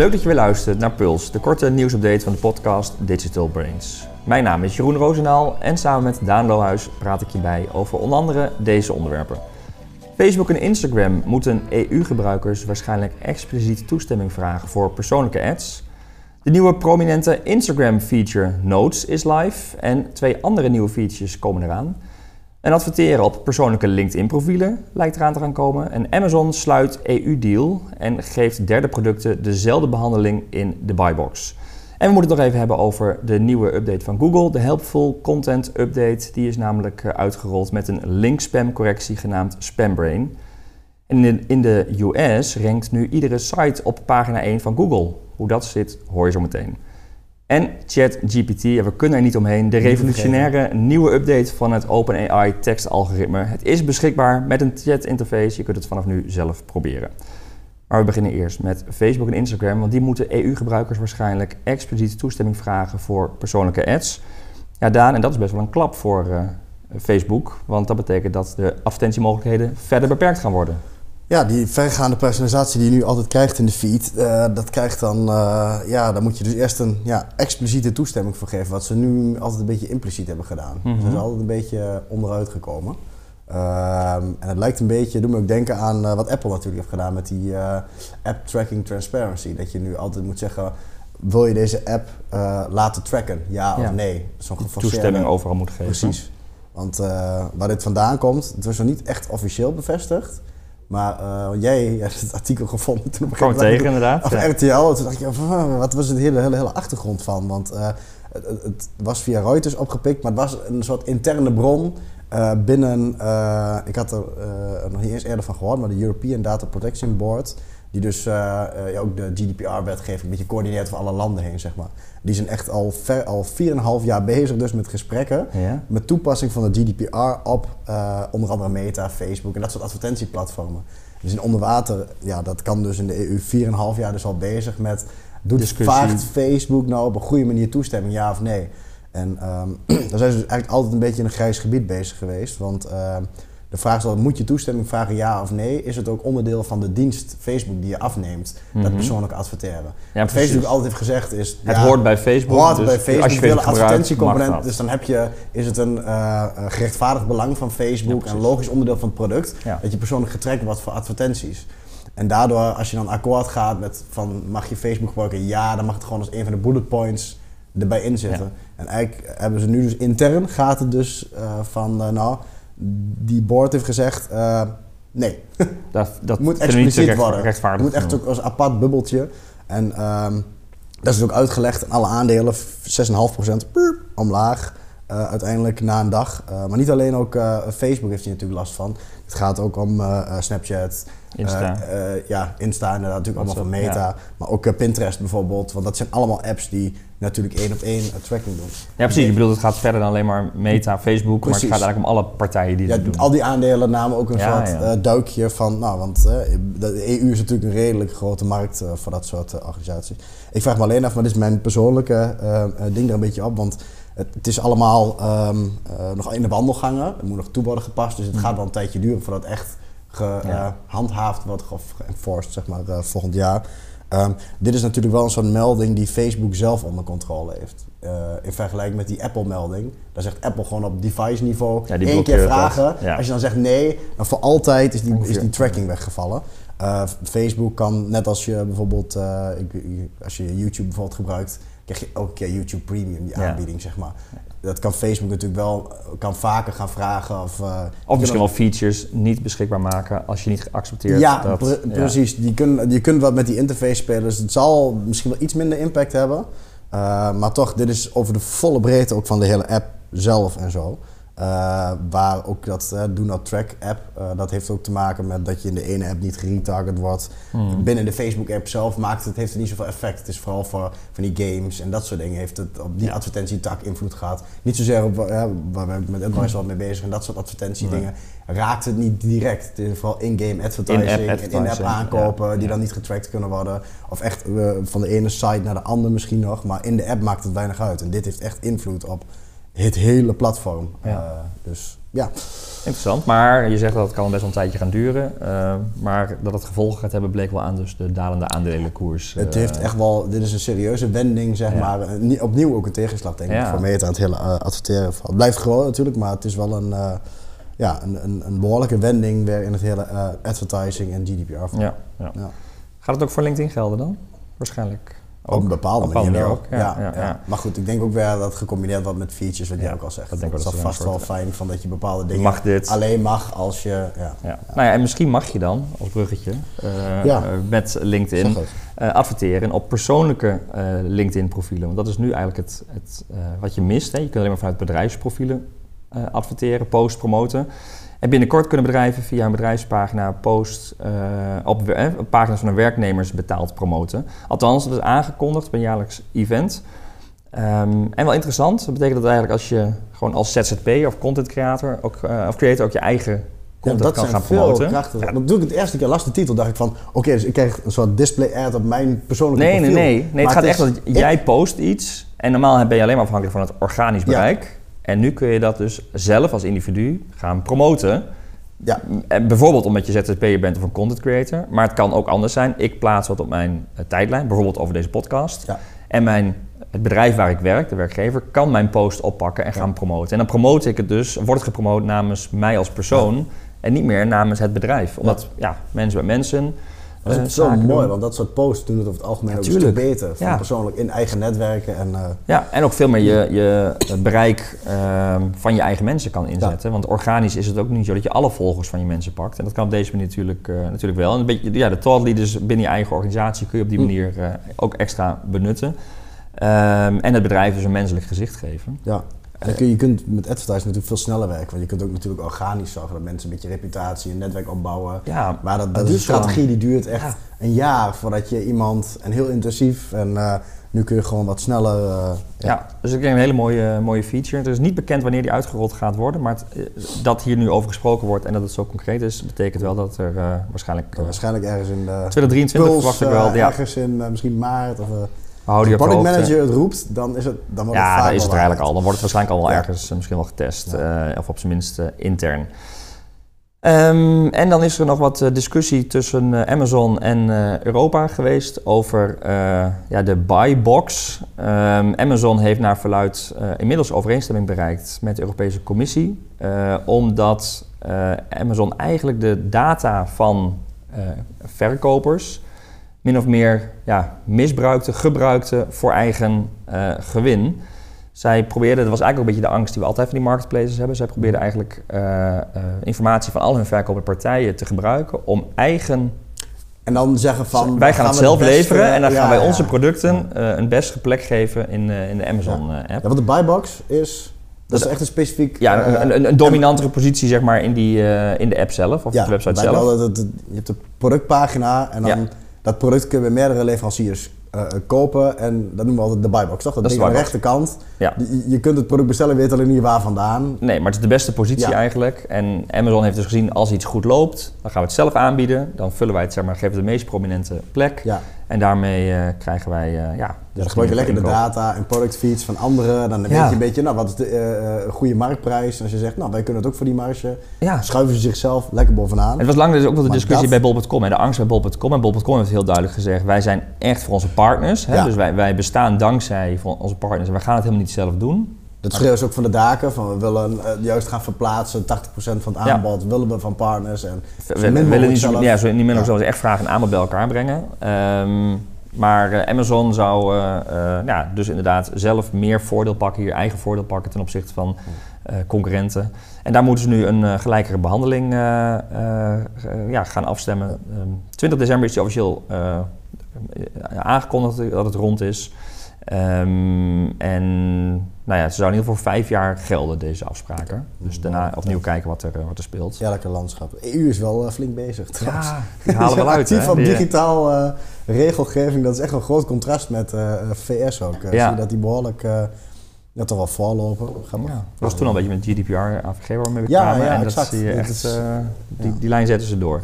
Leuk dat je weer luistert naar Puls, de korte nieuwsupdate van de podcast Digital Brains. Mijn naam is Jeroen Roosendaal en samen met Daan Lohuis praat ik je bij over onder andere deze onderwerpen. Facebook en Instagram moeten EU-gebruikers waarschijnlijk expliciet toestemming vragen voor persoonlijke ads. De nieuwe prominente Instagram-feature Notes is live en twee andere nieuwe features komen eraan. En adverteren op persoonlijke LinkedIn-profielen lijkt eraan te gaan komen. En Amazon sluit EU-deal en geeft derde producten dezelfde behandeling in de buybox. En we moeten het nog even hebben over de nieuwe update van Google, de Helpful Content Update. Die is namelijk eh, uitgerold met een link-spam correctie genaamd Spambrain. En in de US rankt nu iedere site op pagina 1 van Google. Hoe dat zit, hoor je zo meteen. En ChatGPT, ja, we kunnen er niet omheen. De revolutionaire nieuwe update van het OpenAI tekstalgoritme. Het is beschikbaar met een chat interface. Je kunt het vanaf nu zelf proberen. Maar we beginnen eerst met Facebook en Instagram, want die moeten EU-gebruikers waarschijnlijk expliciet toestemming vragen voor persoonlijke ads. Ja, Daan, en dat is best wel een klap voor uh, Facebook, want dat betekent dat de advertentiemogelijkheden verder beperkt gaan worden. Ja, die vergaande personalisatie die je nu altijd krijgt in de feed, uh, dat krijgt dan, uh, ja, daar moet je dus eerst een ja, expliciete toestemming voor geven, wat ze nu altijd een beetje impliciet hebben gedaan. Mm -hmm. Dus dat is altijd een beetje onderuit gekomen. Uh, en het lijkt een beetje, doet me ook denken aan uh, wat Apple natuurlijk heeft gedaan met die app tracking transparency. Dat je nu altijd moet zeggen, wil je deze app laten tracken, ja, ja. of nee? Zo'n toestemming overal moet geven. Precies. Want waar dit vandaan komt, het was nog niet echt officieel bevestigd. Maar uh, jij hebt het artikel gevonden toen op een gegeven tegen inderdaad. Of ja. RTL. Toen dacht je, wat was het hele, hele, hele achtergrond van? Want uh, het, het, was via Reuters opgepikt, maar het was een soort interne bron uh, binnen. ik had er nog niet eens eerder van gehoord, maar de European Data Protection Board. Die dus ook de GDPR-wetgeving een beetje coördineert voor alle landen heen, zeg maar. Die zijn echt al, ver, al 4,5 jaar bezig dus met gesprekken. Ja. Met toepassing van de GDPR op uh, onder andere Meta, Facebook en dat soort advertentieplatformen. Dus in onderwater, ja, dat kan dus in de EU 4,5 jaar dus al bezig met... Doet vraagt Facebook nou op een goede manier toestemming, ja of nee? En um, daar zijn ze dus eigenlijk altijd een beetje in een grijs gebied bezig geweest. Want uh, de vraag is altijd, moet je toestemming vragen ja of nee? Is het ook onderdeel van de dienst Facebook die je afneemt, mm -hmm. dat persoonlijk adverteren? Ja, Wat Facebook altijd heeft gezegd is... Het ja, hoort bij Facebook. Hoort dus bij Facebook, als je Facebook advertentiecomponent. Dus dan heb je, is het een uh, gerechtvaardigd belang van Facebook en logisch onderdeel van het product, dat je persoonlijk getrekt wordt voor advertenties. En daardoor, als je dan akkoord gaat met van mag je Facebook gebruiken? Ja, dan mag het gewoon als een van de bullet points erbij inzetten. Ja. En eigenlijk hebben ze nu dus intern gaat het dus uh, van uh, nou die board heeft gezegd, uh, nee. Dat, dat moet expliciet worden. Het moet echt ook als apart bubbeltje. En um, dat is ook uitgelegd alle aandelen, 6,5% omlaag. Uh, uiteindelijk na een dag. Uh, maar niet alleen ook uh, Facebook heeft hier natuurlijk last van. Het gaat ook om Snapchat, Insta. ja, Insta inderdaad, natuurlijk allemaal van Meta. Ja. Maar ook Pinterest bijvoorbeeld. Want dat zijn allemaal apps die natuurlijk één op één tracking doen. Ja, precies. Ik bedoel, het gaat verder dan alleen maar Meta, Facebook. Precies. Maar het gaat eigenlijk om alle partijen die ja, dat doen. Al die aandelen namen ook een Ja, soort ja. duikje van... Nou, want de EU is natuurlijk een redelijk grote markt voor dat soort organisaties. Ik vraag me alleen af, maar dit is mijn persoonlijke ding er een beetje op. Want het is allemaal um, nog in de wandelgangen. Het moet nog toe worden gepast. Dus het Mhm. gaat wel een tijdje duren voordat het echt gehandhaafd wordt of geënforced, zeg maar, volgend jaar. Um, dit is natuurlijk wel een soort melding die Facebook zelf onder controle heeft. Uh, in vergelijking met die Apple-melding. Daar zegt Apple gewoon op device niveau Ja, die één keer vragen. Ja. Als je dan zegt nee, dan voor altijd is die, is die tracking weggevallen. Uh, Facebook kan, net als je bijvoorbeeld, uh, ik, als je YouTube bijvoorbeeld gebruikt, krijg je elke keer YouTube Premium, die aanbieding, zeg maar. Dat kan Facebook natuurlijk wel, kan vaker gaan vragen. Of, uh, Of misschien wel features niet beschikbaar maken als je niet accepteert. Ja, dat, pre precies. Je kunt, je kunt wat met die interface spelen. Dus het zal misschien wel iets minder impact hebben. Uh, maar toch, dit is over de volle breedte ook van de hele app zelf en zo. Uh, waar ook dat uh, Do Not Track app, uh, dat heeft ook te maken met dat je in de ene app niet geretarget wordt. Hmm. Binnen de Facebook app zelf maakt het, heeft het niet zoveel effect. Het is vooral voor van die games en dat soort dingen heeft het op die Ja. advertentietak invloed gehad. Niet zozeer op, waar we met Advice wel mee bezig en dat soort advertentiedingen. Raakt het niet direct. Het is vooral in-game advertising In-app in-app aankopen ja. die dan niet getracked kunnen worden. Of echt van de ene site naar de andere misschien nog. Maar in de app maakt het weinig uit. En dit heeft echt invloed op het hele platform. Ja. Uh, dus ja. Interessant, maar je zegt dat het kan best wel een tijdje gaan duren. Uh, maar dat het gevolgen gaat hebben, bleek wel aan dus de dalende aandelenkoers. Het heeft echt wel, dit is een serieuze wending, zeg ja. maar. Opnieuw ook een tegenslag, denk ik, voor Meta aan het hele adverteren. Het blijft gewoon natuurlijk, maar het is wel een ja, een, een, een, behoorlijke wending weer in het hele advertising en GDPR. Ja, ja. ja, Gaat het ook voor LinkedIn gelden dan? Waarschijnlijk. Ook, op een bepaalde op manier, ook. Ja, ja, ja, Maar goed, ik denk ook weer dat gecombineerd wordt met features, wat jij ook al zegt. Dat is vast wel fijn van dat je bepaalde dingen mag dit. alleen mag als je. Ja. Ja. Nou ja, en misschien mag je dan als bruggetje uh, met LinkedIn uh, adverteren op persoonlijke LinkedIn-profielen. Want dat is nu eigenlijk het, het wat je mist. Hè. Je kunt alleen maar vanuit bedrijfsprofielen adverteren, post, promoten. En binnenkort kunnen bedrijven via een bedrijfspagina post uh, op, eh, pagina's van hun werknemers betaald promoten. Althans, dat is aangekondigd bij een jaarlijks event. Um, en wel interessant, dat betekent dat eigenlijk als je gewoon als ZZP of content creator, ook, uh, of creator ook je eigen content ja, dat kan zijn gaan promoten. Krachtig. Ja. toen ik het eerste keer las de titel, dacht ik van, oké, dus ik krijg een soort display ad op mijn persoonlijke nee, profiel. Nee, nee, nee. Het gaat echt dat jij post iets en normaal ben je alleen maar afhankelijk van het organisch bereik. Ja. En nu kun je dat dus zelf als individu gaan promoten. Ja. En bijvoorbeeld omdat je ZZP'er bent of een content creator. Maar het kan ook anders zijn. Ik plaats wat op mijn uh, tijdlijn, bijvoorbeeld over deze podcast. Ja. En mijn, het bedrijf waar ik werk, de werkgever, kan mijn post oppakken en ja. gaan promoten. En dan promote ik het dus, wordt het gepromoot namens mij als persoon. En niet meer namens het bedrijf. Omdat ja, mensen bij mensen. Dat is zo mooi, doen. want dat soort posts doen het over het algemeen ook stuk beter. Van persoonlijk in eigen netwerken. En, uh, ja, en ook veel meer je, je bereik uh, van je eigen mensen kan inzetten. Ja. Want organisch is het ook niet zo dat je alle volgers van je mensen pakt. En dat kan op deze manier natuurlijk, uh, natuurlijk wel. En een beetje, ja, de thought leaders binnen je eigen organisatie kun je op die manier ook extra benutten. Um, en het bedrijf dus een menselijk gezicht geven. Ja. En kun, je kunt met advertising natuurlijk veel sneller werken. Want je kunt ook natuurlijk organisch zorgen dat mensen een beetje reputatie en netwerk opbouwen. Ja, maar dat, dat is een strategie die duurt echt ja. een jaar voordat je iemand, en heel intensief, en uh, nu kun je gewoon wat sneller... Uh, ja. ja. dus ik denk een hele mooie, mooie feature. Het is niet bekend wanneer die uitgerold gaat worden, maar het, dat hier nu over gesproken wordt en dat het zo concreet is, betekent wel dat er uh, waarschijnlijk... waarschijnlijk ergens in de 2023 verwacht ik wel. ja. Ergens in misschien maart of... Als de product manager het roept, dan is het dan wordt Ja, het dan is het er eigenlijk al. Dan wordt het waarschijnlijk al wel ja. ergens misschien wel getest. Ja. Uh, of op zijn minst uh, intern. Um, en dan is er nog wat discussie tussen Amazon en Europa geweest over ja, de buybox. Um, Amazon heeft naar verluid inmiddels overeenstemming bereikt met de Europese Commissie. omdat Amazon eigenlijk de data van verkopers min of meer ja, misbruikte, gebruikte voor eigen uh, gewin. Zij probeerden, dat was eigenlijk ook een beetje de angst die we altijd van die marketplaces hebben. Zij probeerden eigenlijk uh, uh, informatie van al hun verkopende partijen te gebruiken om eigen. En dan zeggen van. Wij gaan, gaan het zelf beste, leveren en dan ja, gaan wij ja, onze producten een beste plek geven in, in de Amazon-app. Ja, want de buybox is. Dat is echt een specifiek... Ja, een, een, een dominantere positie zeg maar in, die, in de app zelf of ja, de website zelf. Wel, dat, dat, je hebt de productpagina en dan dat product kunnen we meerdere leveranciers uh, kopen en dat noemen we altijd de buybox, toch? Dat, dat ding aan de rechterkant. Ja. Je, je, kunt het product bestellen, weet alleen niet waar vandaan. Nee, maar het is de beste positie ja. eigenlijk. En Amazon heeft dus gezien, als iets goed loopt, dan gaan we het zelf aanbieden. Dan vullen wij het, zeg maar, geven de meest prominente plek. Ja. En daarmee uh, krijgen wij, uh, ja... Dus dan gebruik je lekker de data en product feeds van anderen. Dan weet je een beetje, nou, wat is de goede marktprijs? En als je zegt, nou, wij kunnen het ook voor die marge. Ja. Schuiven ze zichzelf lekker bovenaan. Het was lang dus ook wel de discussie dat... bij bol.com. De angst bij bol.com. En bol.com heeft heel duidelijk gezegd, wij zijn echt voor onze partners. Hè? Ja. Dus wij, wij bestaan dankzij onze partners. En wij gaan het helemaal niet zelf doen. Dat schreeuwen ze ook van de daken, van we willen uh, juist gaan verplaatsen, 80% van het aanbod ja. willen we van partners. En we, we willen niet ja, zo, niet meer ja. zo echt vragen en aanbod bij elkaar brengen. Um, maar uh, Amazon zou uh, ja, dus inderdaad zelf meer voordeel pakken, hier eigen voordeel pakken ten opzichte van concurrenten. En daar moeten ze nu een gelijkere behandeling ja, gaan afstemmen. Um, 20 december is die officieel aangekondigd dat het rond is. Um, en nou ja, ze zouden in ieder geval vijf jaar gelden, deze afspraken. Dus daarna opnieuw kijken wat er, wat er speelt. Ja, lekker landschap. De EU is wel uh, flink bezig trouwens. Ja, die halen wel uit. Actief op digitaal uh, regelgeving, dat is echt een groot contrast met uh, VS ook. Ja. Zie je dat die behoorlijk ja, toch wel voorlopen. Ja, dat was toen al een beetje met GDPR, AVG waar we mee kwamen. Ja, ja, en exact. dat zie je echt, die, die lijn zetten ze door.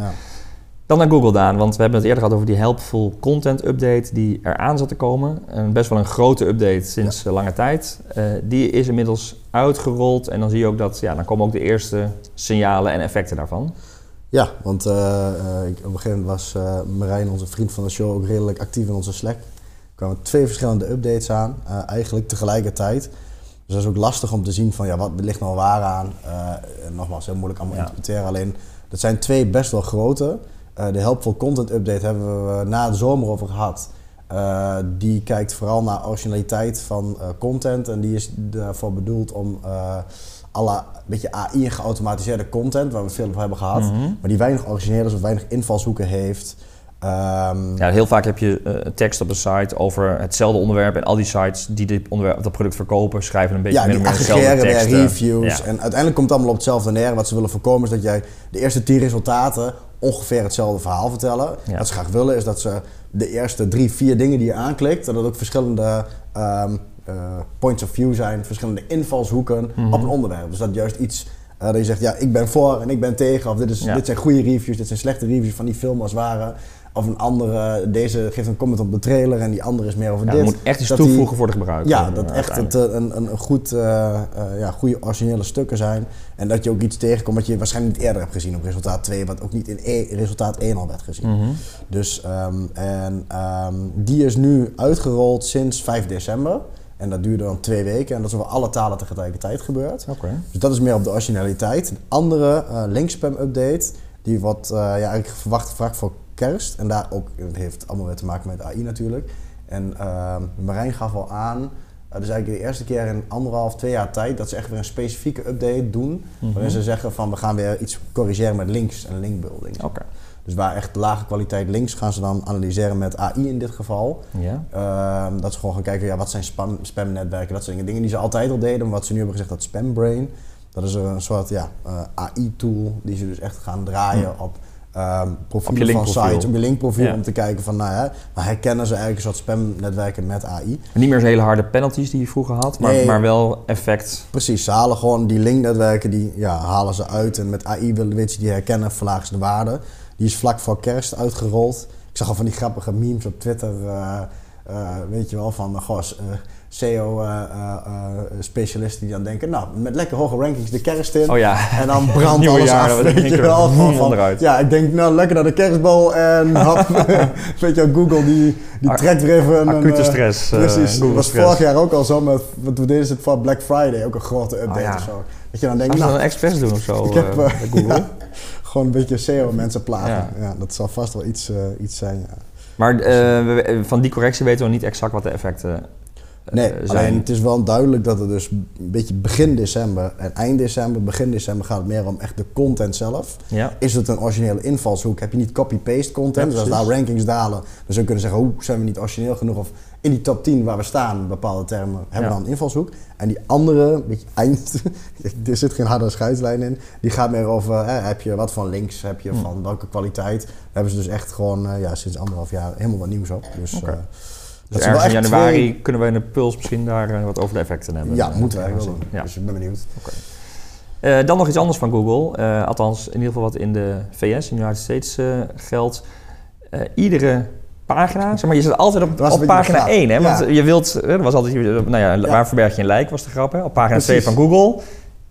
Dan naar Google Daan, want we hebben het eerder gehad over die helpful content update die eraan zat te komen. Een best wel een grote update sinds ja. lange tijd. Uh, die is inmiddels uitgerold en dan zie je ook dat, ja, dan komen ook de eerste signalen en effecten daarvan. Ja, want uh, uh, op een gegeven moment was Marijn, onze vriend van de show, ook redelijk actief in onze Slack. Er kwamen twee verschillende updates aan, eigenlijk tegelijkertijd. Dus dat is ook lastig om te zien van ja, wat ligt nou waar aan. nogmaals, heel moeilijk allemaal ja. interpreteren. Alleen, dat zijn twee best wel grote. Uh, de Helpful Content Update hebben we na de zomer over gehad. Uh, die kijkt vooral naar originaliteit van uh, content en die is daarvoor bedoeld om alle beetje AI geautomatiseerde content, waar we veel over hebben gehad, mm -hmm. maar die weinig origineel is of weinig invalshoeken heeft. Um, ja, heel vaak heb je uh, tekst op de site over hetzelfde onderwerp en al die sites die dit onderwerp, dat product verkopen schrijven een beetje ja, meer die dezelfde teksten. reviews. Ja. En uiteindelijk komt het allemaal op hetzelfde neer. Wat ze willen voorkomen is dat jij de eerste 10 resultaten ongeveer hetzelfde verhaal vertellen. Ja. Wat ze graag willen is dat ze de eerste drie, vier dingen die je aanklikt, dat het ook verschillende um, uh, points of view zijn, verschillende invalshoeken mm -hmm. op een onderwerp. Dus dat juist iets uh, dat je zegt, ja, ik ben voor en ik ben tegen. Of dit, is, ja. dit zijn goede reviews, dit zijn slechte reviews van die film als ware. Of een andere, deze geeft een comment op de trailer en die andere is meer over ja, dit. Het moet echt iets toevoegen die, voor de gebruiker. Ja, dat echt het, een, een, goed, uh, uh, ja, goede originele stukken zijn. En dat je ook iets tegenkomt wat je waarschijnlijk niet eerder hebt gezien op resultaat 2, wat ook niet in e resultaat 1 al werd gezien. Mm -hmm. Dus, um, en um, die is nu uitgerold sinds 5 december. En dat duurde dan twee weken en dat is over alle talen tegelijkertijd gebeurd. Okay. Dus dat is meer op de originaliteit. Een andere uh, linkspam update, die wordt ja, eigenlijk verwacht gevraagd voor kerst. En daar ook, het heeft allemaal weer te maken met AI natuurlijk. En uh, Marijn gaf al aan, uh, dus eigenlijk de eerste keer in anderhalf, twee jaar tijd, dat ze echt weer een specifieke update doen. Mm -hmm. Waarin ze zeggen van we gaan weer iets corrigeren met links en linkbuilding. Okay. Dus waar echt lage kwaliteit links gaan ze dan analyseren met AI in dit geval. Ja. Uh, dat ze gewoon gaan kijken, ja, wat zijn spam, spamnetwerken, dat soort dingen. Dingen die ze altijd al deden, maar wat ze nu hebben gezegd, dat Spambrain. Dat is een soort ja, uh, AI-tool die ze dus echt gaan draaien mm. op um, profielen van sites, op je linkprofiel, ja. om te kijken van, nou ja, maar herkennen ze eigenlijk een soort spamnetwerken met AI. Niet meer zo'n hele harde penalties die je vroeger had, maar, nee, maar wel effect. Precies, ze halen gewoon die linknetwerken, die ja, halen ze uit en met AI willen je die herkennen, verlagen ze de waarde. Die is vlak voor kerst uitgerold. Ik zag al van die grappige memes op Twitter, uh, uh, weet je wel, van, goh, SEO-specialisten die dan denken, nou, met lekker hoge rankings de kerst in. Oh ja. En dan brandt alles jaar, af, weet je wel. Van, eruit. Ja, ik denk, nou, lekker naar de kerstbal en hap, weet je Google die, die trekt weer even... Acute stress. Uh, precies, dat was vorig jaar ook al zo, met, wat we deden het voor Black Friday, ook een grote update oh, ja. of zo. Dat je dan denkt, nou... een expres doen of zo, ik heb, uh, Google? ja, gewoon een beetje SEO mensen plagen. Ja. dat zal vast wel iets, iets zijn. Maar van die correctie weten we niet exact wat de effecten Nee, alleen het is wel duidelijk dat het dus een beetje begin december en eind december, begin december gaat het meer om echt de content zelf. Ja. Is het een originele invalshoek? Heb je niet copy-paste content? Ja, dus als daar rankings dalen, dan zou je kunnen zeggen, hoe zijn we niet origineel genoeg? Of in die top 10 waar we staan, bepaalde termen, hebben we dan een invalshoek. En die andere, beetje eind, er zit geen harde scheidslijn in, die gaat meer over, hè, heb je wat van links, heb je hm. van welke kwaliteit. Daar hebben ze dus echt gewoon uh, ja, sinds anderhalf jaar helemaal wat nieuws op. Dus, okay. uh, dus ergens in januari twee... kunnen we in de puls misschien daar uh, wat over de effecten hebben. Ja, moeten we eigenlijk wel doen. Ja. Dus ik ben benieuwd. Okay. Uh, dan nog iets anders van Google. Uh, althans, in ieder geval wat in de VS, in de United States geldt. iedere pagina, zeg maar, je zit altijd op, op pagina 1. Hè? Want ja. je wilt, er was altijd, nou ja, ja. waar verberg je een lijk, was de grap, hè? Op pagina Precies. 2 van Google.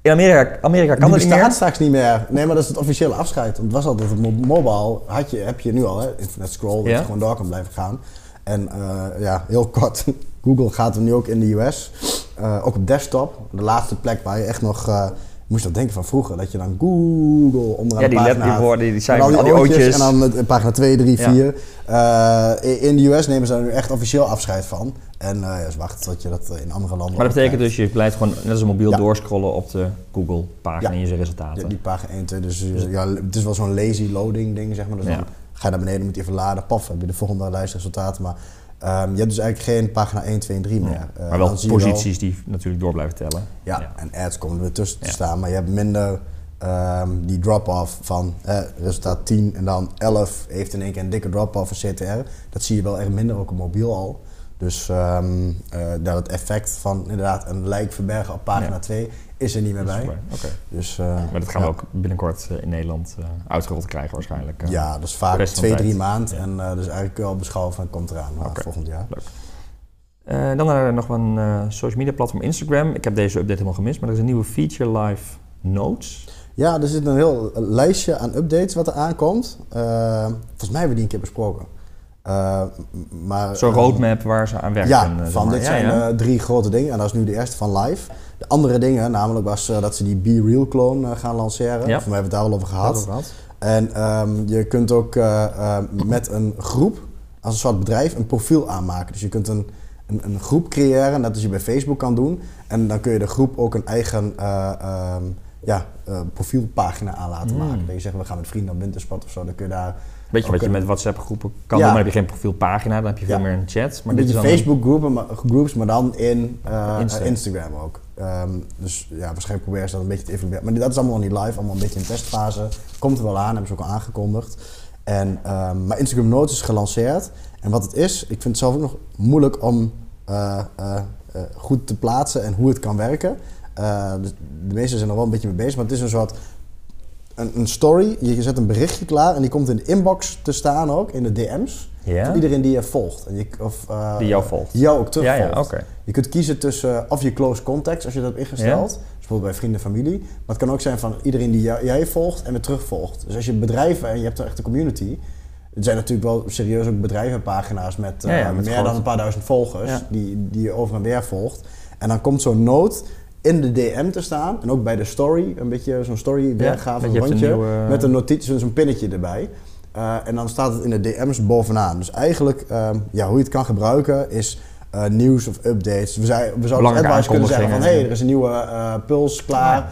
In Amerika, Amerika kan dat niet meer. straks niet meer. Nee, maar dat is het officiële afscheid. Want het was altijd op mobile, had je, heb je nu al, hè? internet scroll, dat je gewoon door kan blijven gaan. En uh, ja, heel kort, Google gaat er nu ook in de US. Uh, ook op desktop, de laatste plek waar je echt nog... Uh, moest dat denken van vroeger, dat je dan Google onderaan ja, die woorden, die zijn al die, al die ootjes. En dan pagina 2, 3, 4. Ja. in de US nemen ze er nu echt officieel afscheid van. En ja, ze wachten tot je dat in andere landen... Maar dat betekent dus, je blijft gewoon net als een mobiel ja. doorscrollen op de Google-pagina in je resultaten. Ja, die pagina 1, 2. Dus ja, het is wel zo'n lazy loading ding, zeg maar. Dus dan ga naar beneden, moet je even laden, paf, heb je de volgende lijstresultaten. Maar Um, je hebt dus eigenlijk geen pagina 1, 2 en 3 meer. Ja, uh, maar wel posities wel, die natuurlijk door blijven tellen. Ja, ja. en ads komen er weer tussen te staan. Maar je hebt minder um, die drop-off van eh, resultaat 10 en dan 11 heeft in één keer een dikke drop-off van CTR. Dat zie je wel echt minder, ook op mobiel al. Dus um, dat het effect van inderdaad een lijk verbergen op pagina 2 is er niet meer bij. Dus, uh, maar dat gaan we ook binnenkort in Nederland uh, uitgerold krijgen waarschijnlijk. ja, dus vaak twee, drie maanden. En dus eigenlijk wel beschouwen van komt eraan okay. volgend jaar. Leuk. Dan er nog een social media platform Instagram. Ik heb deze update helemaal gemist, maar er is een nieuwe feature live notes. Ja, er zit een heel lijstje aan updates wat er aankomt. Volgens mij hebben we die een keer besproken. Maar, Zo'n roadmap waar ze aan werken. Ja, van dit zijn drie grote dingen. En dat is nu de eerste van live. De andere dingen, namelijk was dat ze die Be Real clone gaan lanceren. Ja. Mij hebben we het daar al over gehad. gehad. En um, je kunt ook met een groep, als een soort bedrijf, een profiel aanmaken. Dus je kunt een een, een, groep creëren, net als je bij Facebook kan doen. En dan kun je de groep ook een eigen uh, ja, uh, profielpagina aan laten mm. maken. Dat je zegt, we gaan met vrienden op winterspad of zo, dan kun je daar... Weet je wat je met WhatsApp groepen kan doen, maar dan heb je geen profielpagina, dan heb je veel meer een chat. Maar dit is Facebook groepen, maar, groups, maar dan in uh, Instagram ook. Um, dus ja, waarschijnlijk proberen ze dat een beetje te evalueren. Maar dat is allemaal nog niet live, allemaal een beetje in testfase. Komt er wel aan, hebben ze ook al aangekondigd. En, um, maar Instagram Notes is gelanceerd. En wat het is, ik vind het zelf ook nog moeilijk om uh, uh, goed te plaatsen en hoe het kan werken. Dus de meesten zijn er wel een beetje mee bezig, maar het is een soort een, een, story. Je zet een berichtje klaar en die komt in de inbox te staan ook, in de DM's. Voor iedereen die je volgt. En je, of, die jou volgt. jou ook terug ja, ja, Je kunt kiezen tussen of je close contacts, als je dat hebt ingesteld. Dus bijvoorbeeld bij vrienden en familie. Maar het kan ook zijn van iedereen die jij volgt en weer terugvolgt. Dus als je bedrijven en je hebt er echt een community er zijn natuurlijk wel serieus ook bedrijvenpagina's met, uh, meer dan een paar duizend volgers die, die je over en weer volgt. En dan komt zo'n noot in de DM te staan en ook bij de story, een beetje zo'n story weergave, een rondje, met een notitie, zo'n pinnetje erbij. Uh, en dan staat het in de DM's bovenaan. Dus eigenlijk, um, ja, hoe je het kan gebruiken is uh, nieuws of updates. We, zei, we zouden advice kunnen zeggen van, hé, hey, er is een nieuwe puls klaar.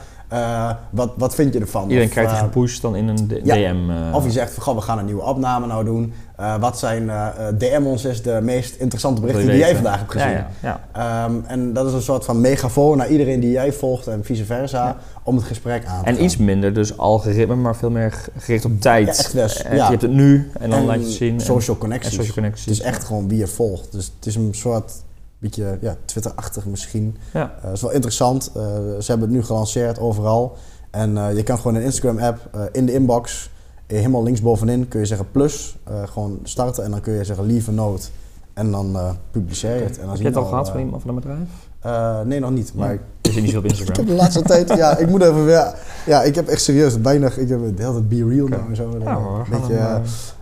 Wat, wat vind je ervan? Iedereen krijgt die gepusht dan in een DM. Uh. Of je zegt van, we gaan een nieuwe opname nou doen. Uh, wat zijn, DM ons is de meest interessante berichten die jij vandaag hebt gezien. Ja, ja, ja. Um, en dat is een soort van megafoon naar iedereen die jij volgt en vice versa. Om het gesprek aan te En iets minder dus algoritme, maar veel meer gericht op tijd. echt dus, je hebt het nu en dan laat je zien. Social connecties. social connecties. Het is echt gewoon wie je volgt. Dus het is een soort beetje ja, Twitter-achtig misschien. Ja. Uh, is wel interessant. Uh, ze hebben het nu gelanceerd overal. En uh, je kan gewoon een Instagram-app in de inbox, helemaal linksbovenin, kun je zeggen plus, gewoon starten en dan kun je zeggen leave a note. En dan publiceer je het. En dan Heb je het al gehad van iemand van een bedrijf? Uh, nee, nog niet. Maar je zit niet zo op Instagram. ik heb de laatste tijd, ja, ik moet even weer. Ja, ik heb echt serieus weinig. Ik heb de hele tijd Be Real okay. nou en zo. Ja, beetje, uh,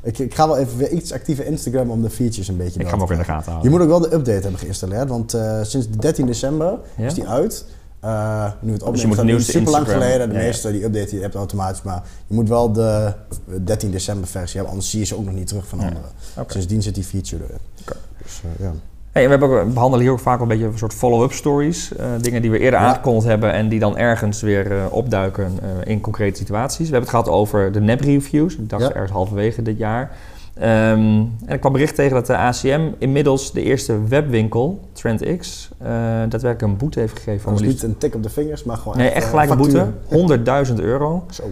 ik, ik, ga wel even weer iets actiever Instagram om de features een beetje. Ik ga hem ook in de gaten houden. Je moet ook wel de update hebben geïnstalleerd, want uh, sinds 13 december ja? is die uit. Uh, nu het opnemen dus je moet super lang geleden. De ja, meeste die update die je hebt automatisch, maar je moet wel de 13 december versie hebben, anders zie je ze ook nog niet terug van anderen. Okay. Sindsdien zit die feature erin. Okay. Dus, ja. Hey, we, behandelen hier ook vaak een beetje een soort follow-up stories. Uh, dingen die we eerder aangekondigd hebben en die dan ergens weer opduiken in concrete situaties. We hebben het gehad over de NEP-reviews. Ik dacht ergens halverwege dit jaar. Um, en ik kwam bericht tegen dat de ACM inmiddels de eerste webwinkel, TrendX, daadwerkelijk een boete heeft gegeven. Van niet een tik op de vingers, maar gewoon Nee, echt, echt gelijk een boete. 100.000 euro. Zo.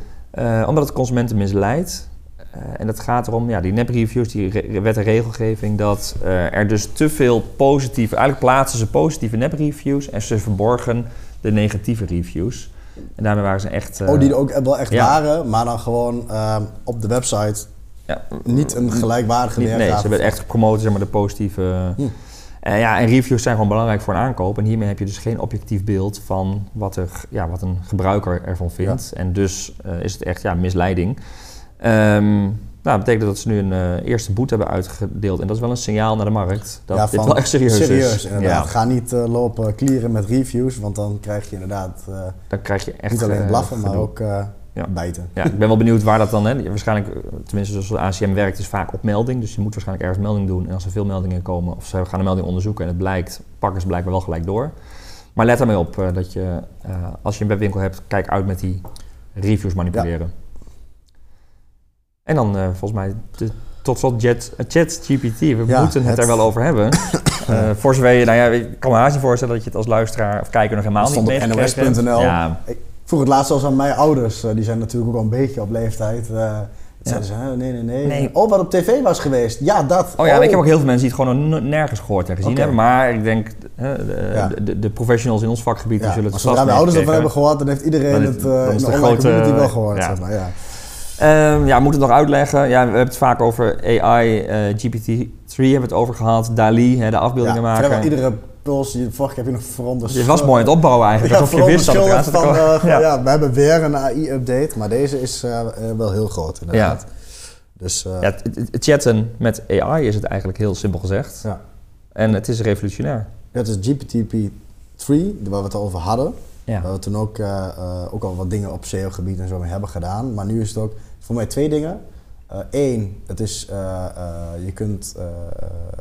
omdat het consumenten misleidt. Uh, en dat gaat erom, ja, die nep-reviews, die re wet en regelgeving, dat uh, er dus te veel positieve, eigenlijk plaatsen ze positieve nep-reviews en ze verborgen de negatieve reviews. En daarmee waren ze echt. Uh, oh, die er ook wel echt ja. waren, maar dan gewoon ehm, op de website ja. niet een gelijkwaardige niet, Nee, ze hebben echt gepromoot, zeg maar, de positieve. Hm. ja, en reviews zijn gewoon belangrijk voor een aankoop. En hiermee heb je dus geen objectief beeld van wat, er, ja, wat een gebruiker ervan vindt. Ja. En dus is het echt ja, misleiding. Um, nou, dat betekent dat ze nu een uh, eerste boete hebben uitgedeeld. En dat is wel een signaal naar de markt dat ja, dit wel echt serieus, serieus is. Inderdaad. Ja. Ga niet uh, lopen clearen met reviews, want dan krijg je inderdaad dan krijg je echt, niet alleen blaffen, maar ook ja. bijten. Ja, ik ben wel benieuwd waar dat dan... Hè, waarschijnlijk, tenminste zoals de ACM werkt, is vaak op melding. Dus je moet waarschijnlijk ergens melding doen. En als er veel meldingen komen, of ze gaan een melding onderzoeken en het blijkt, pakken ze blijkbaar wel gelijk door. Maar let ermee op dat je, als je een webwinkel hebt, kijk uit met die reviews manipuleren. En dan uh, volgens mij de, tot slot ChatGPT. We ja, moeten het, het, er wel over hebben. uh, voor zover je, nou ja, ik kan me haast niet voorstellen dat je het als luisteraar of kijker nog helemaal niet meegekregen hebt. NOS.nl. Ja. Ik vroeg het laatst al aan mijn ouders. die zijn natuurlijk ook al een beetje op leeftijd. Zeiden ze, hè, nee, nee, nee, nee. Oh, wat op tv was geweest. Ja, dat. Oh ja, ik heb ook heel veel mensen die het gewoon nergens gehoord en gezien hebben. Maar ik denk, hè, de, Ja. de, de professionals in ons vakgebied Ja, zullen het vast de ouders ervan hebben gehoord, dan heeft iedereen het eh, dan in de de grote- community wel gehoord. ja. Zeg maar, ja. Ehm, ja, we moeten het nog uitleggen. Ja, we hebben het vaak over AI, eh, GPT-3 hebben we het over gehad. DALI, hè, de afbeeldingen Ja, maken. vrijwel iedere puls, die, vorige keer heb je nog verondersteld. Je was mooi aan het opbouwen eigenlijk, Ja, alsof je wist dat het van, eh, Ja. ja. we hebben weer een AI-update, maar deze is eh, eh, wel heel groot inderdaad. Dus Ja, het, het- het chatten met AI is het eigenlijk heel simpel gezegd. Ja. En het is revolutionair. dat is GPT-3, waar we het over hadden. Ja. Waar we toen ook, ook al wat dingen op SEO-gebied en zo mee hebben gedaan. Maar nu is het ook voor mij twee dingen. Eén, het is, je kunt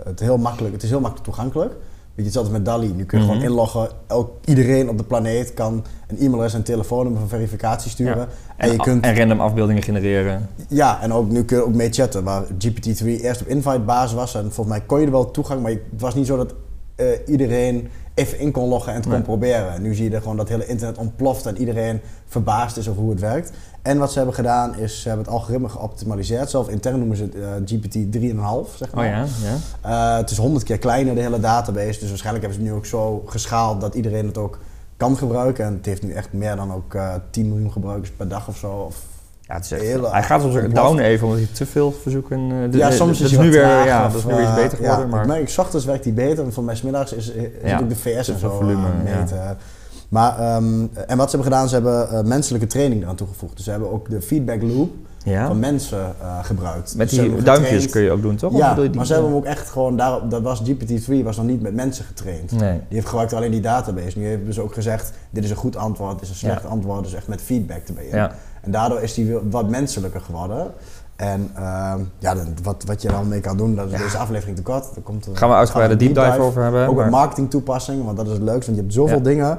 het heel makkelijk, het is heel makkelijk toegankelijk. Weet je, hetzelfde met DALI. Nu kun je Mhm. gewoon inloggen. Elk, iedereen op de planeet kan een e-mailadres en telefoonnummer van verificatie sturen. Ja. En, En, je kunt, en random afbeeldingen genereren. ja, en ook nu kun je ook mee chatten. Waar GPT-3 eerst op invite basis was. En volgens mij kon je er wel toegang, maar het was niet zo dat eh, iedereen even in kon loggen en het kon proberen. En nu zie je er gewoon dat het hele internet ontploft en iedereen verbaasd is over hoe het werkt. En wat ze hebben gedaan is, ze hebben het algoritme geoptimaliseerd. Zelf intern noemen ze het eh, GPT 3,5, zeg Oh maar. ja, ja. Eh, het is honderd keer kleiner, de hele database. Dus waarschijnlijk hebben ze het nu ook zo geschaald dat iedereen het ook kan gebruiken. En het heeft nu echt meer dan ook eh 10 miljoen gebruikers per dag of zo. Of, ja het is echt, Hele- hij gaat soms ook down even, omdat hij te veel verzoeken... eh, de- ja, soms is hij nu weer, traag ja, dat is nu weer iets eh, beter geworden. Ja, maar... ik merk, 's ochtends werkt hij beter en van mij 's middags is, is Ja, ook de VS en zo volume, eh, ja. Maar, ehm, en wat ze hebben gedaan, ze hebben eh, menselijke training eraan toegevoegd. Dus ze hebben ook de feedback loop ja. van mensen eh, gebruikt. Met Dus die duimpjes getraind- kun je ook doen, toch? Ja, die- maar ze hebben hem ook echt gewoon daarop, dat was GPT-3 was nog niet met mensen getraind. Nee. Die heeft gebruikt alleen die database. Nu hebben ze ook gezegd, dit is een goed antwoord, dit is een slecht antwoord. Dus echt met feedback erbij in. Ja. En daardoor is die wat menselijker geworden. En ehm, ja, dan, wat, wat je dan mee kan doen, dat is Ja. deze aflevering te kort. Daar komt Gaan we we een deep dive over hebben. Ook een marketing toepassing, want dat is het leukste. Want je hebt zoveel Ja. dingen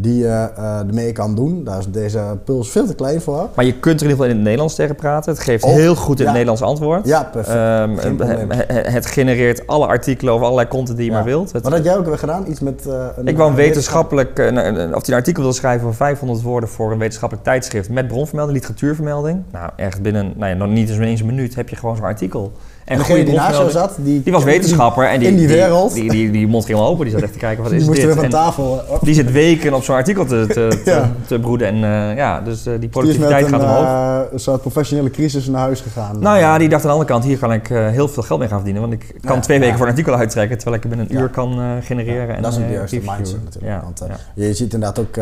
die je eh, ermee kan doen. Daar is deze puls veel te klein voor. Maar je kunt er in ieder geval in het Nederlands tegen praten. Het geeft Ook, heel goed in ja. het Nederlands antwoord. Ja, perfect. Ehm, het, genereert alle artikelen over allerlei content die je Ja. maar wilt. Het- Wat had jij ook weer gedaan? Iets met... eh, een, ik wou een eh, wetenschappelijk, een- of hij een artikel wil schrijven van 500 woorden voor een wetenschappelijk tijdschrift met bronvermelding, literatuurvermelding. Nou, echt binnen, nou ja, nog niet eens een minuut heb je gewoon zo'n artikel. En degene die naast jou zat, die, Die was wetenschapper en die, in die wereld. Die, die, die, mond ging helemaal open. Die zat echt te kijken, wat die is moest dit? weer van tafel. die zit weken op zo'n artikel te, te, te, Ja. te broeden. En eh, ja, dus eh, die Die met productiviteit een, gaat omhoog. eh, een soort professionele crisis naar huis gegaan. Nou ja, die dacht aan de andere kant, hier kan ik heel veel geld mee gaan verdienen. Want ik kan Ja, twee weken voor een artikel uittrekken, terwijl ik binnen een uur kan genereren. En, dat is de eh, juiste mindset natuurlijk. Want. Je ziet inderdaad ook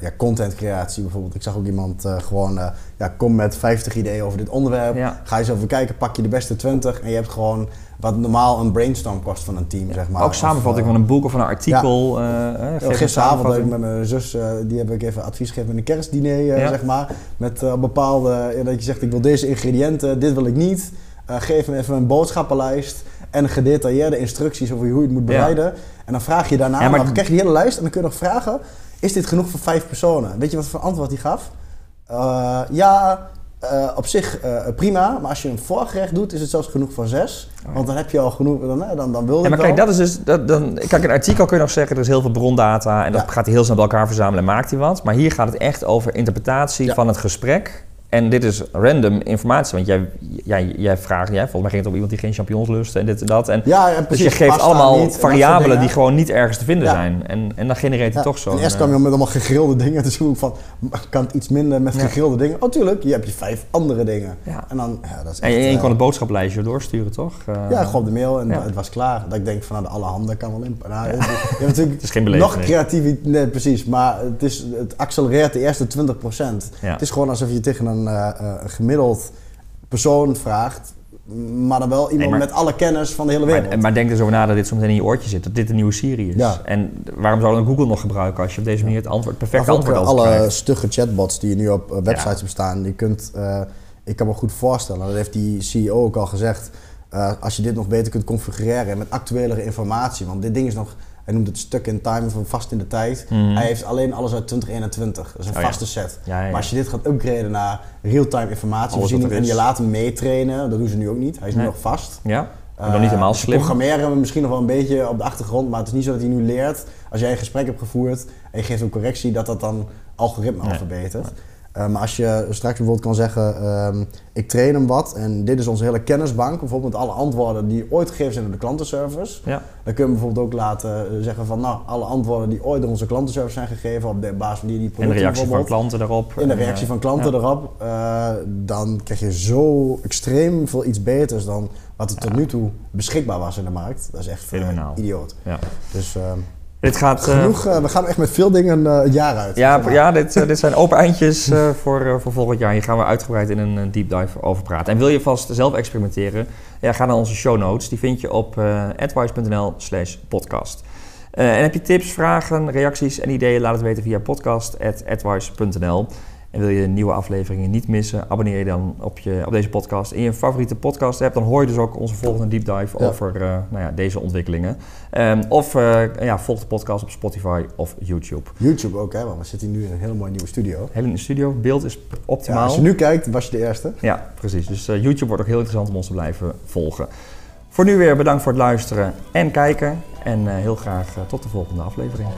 ja, contentcreatie bijvoorbeeld. Ik zag ook iemand gewoon, ja, kom met 50 ideeën over dit onderwerp. Ga je zo even kijken, pak je de beste 20 en je hebt gewoon wat normaal een brainstorm kost van een team, zeg maar. Ook samenvatting van een boek of van een artikel. Ja, een gisteravond heb ik met mijn zus, eh, die heb ik even advies gegeven met een kerstdiner, Ja. zeg maar. Met bepaalde, dat je zegt, ik wil deze ingrediënten, dit wil ik niet. Geef me even een boodschappenlijst en gedetailleerde instructies over hoe je het moet bereiden. En dan vraag je daarna, maar- dan krijg je die hele lijst en dan kun je nog vragen, is dit genoeg voor vijf personen? Weet je wat voor antwoord hij gaf? Ja, eh, op zich eh, prima, maar als je een voorgerecht doet, is het zelfs genoeg voor zes. Oh, ja. Want dan heb je al genoeg, dan, eh, dan, dan wil je Ja, maar kijk, dat is dus. Dat, dan, kijk, een artikel kun je nog zeggen, er is heel veel brondata en dat Ja. gaat hij heel snel bij elkaar verzamelen en maakt hij wat. Maar hier gaat het echt over interpretatie van het gesprek. En dit is random informatie, want jij, jij, jij vraagt, jij, volgens mij ging het om iemand die geen champignons lust en dit en dat. En Ja, ja, dus precies. je geeft allemaal niet variabelen die gewoon niet ergens te vinden Ja. zijn. En, en dan genereert hij Ja, toch zo. en eerst kwam je met allemaal gegrilde dingen. Dus ik van, kan het iets minder met gegrilde dingen? Oh, tuurlijk. Je hebt je vijf andere dingen. En dan, ja, dat is En je, je eh, kon het boodschaplijstje doorsturen, toch? Eh, ja, gewoon op de mail en het was klaar. Dat ik denk van, nou, de alle handen kan wel in. Nou, je hebt natuurlijk Het is geen beleving. nog creatief, nee, precies. Maar het, is, het accelereert de eerste 20%. Ja. Het is gewoon alsof je tegen een, eh, eh, een gemiddeld persoon vraagt. Maar dan wel iemand maar- met alle kennis van de hele wereld. Maar, maar denk dus over na dat dit meteen in je oortje zit, dat dit een nieuwe Siri is. Ja. En waarom zou dan Google nog gebruiken als je op deze manier het antwoord, Of ook antwoord altijd alle krijgt? stugge chatbots die nu op eh, websites Ja. bestaan, die kunt, ik kan me goed voorstellen, dat heeft die CEO ook al gezegd, als je dit nog beter kunt configureren met actuelere informatie, want dit ding is nog, hij noemt het stuk in time, of vast in de tijd. Mhm. Hij heeft alleen alles uit 2021, dat is een Oh ja. vaste set. Ja, ja, ja. Maar als je dit gaat upgraden naar real-time informatievoorziening en je laat hem meetrainen, dat doen ze nu ook niet, hij is nu nog vast. Ja, Uh, dan niet helemaal ze slim. Programmeren we misschien nog wel een beetje op de achtergrond, maar het is niet zo dat hij nu leert als jij een gesprek hebt gevoerd en je geeft een correctie dat dat dan algoritme al Nee. Uh, maar als je straks bijvoorbeeld kan zeggen, ehm, ik train hem wat en dit is onze hele kennisbank, bijvoorbeeld alle antwoorden die ooit gegeven zijn door de klantenservice. Ja. Dan kun je bijvoorbeeld ook laten eh, zeggen van, nou, alle antwoorden die ooit door onze klantenservice zijn gegeven op de basis van die, die producten In de reactie van klanten erop. In de reactie van klanten erop. Uh, dan krijg je zo extreem veel iets beters dan wat er tot nu toe beschikbaar was in de markt. Dat is echt Fenomenaal. idioot. Ja. Dus... Ehm, dit gaat, Genoeg, uh, we gaan echt met veel dingen uh, een jaar uit. Ja, ja dit, uh, dit zijn open eindjes voor, voor volgend jaar. Hier gaan we uitgebreid in een deep dive over praten. En wil je vast zelf experimenteren? Ja, ga naar onze show notes. Die vind je op advice.nl slash podcast. en heb je tips, vragen, reacties en ideeën? Laat het weten via podcast.advice.nl. En wil je nieuwe afleveringen niet missen, abonneer je dan op, je, op deze podcast. In je favoriete podcast app, dan hoor je dus ook onze volgende deep dive over uh, nou ja, deze ontwikkelingen. Um, of uh, ja, volg de podcast op Spotify of YouTube. YouTube ook, hè? want we zitten nu in een hele mooie nieuwe studio. Hele nieuwe studio, beeld is optimaal. als je nu kijkt, was je de eerste. Ja, precies. Dus uh, YouTube wordt ook heel interessant om ons te blijven volgen. Voor nu weer bedankt voor het luisteren en kijken. En heel graag tot de volgende aflevering.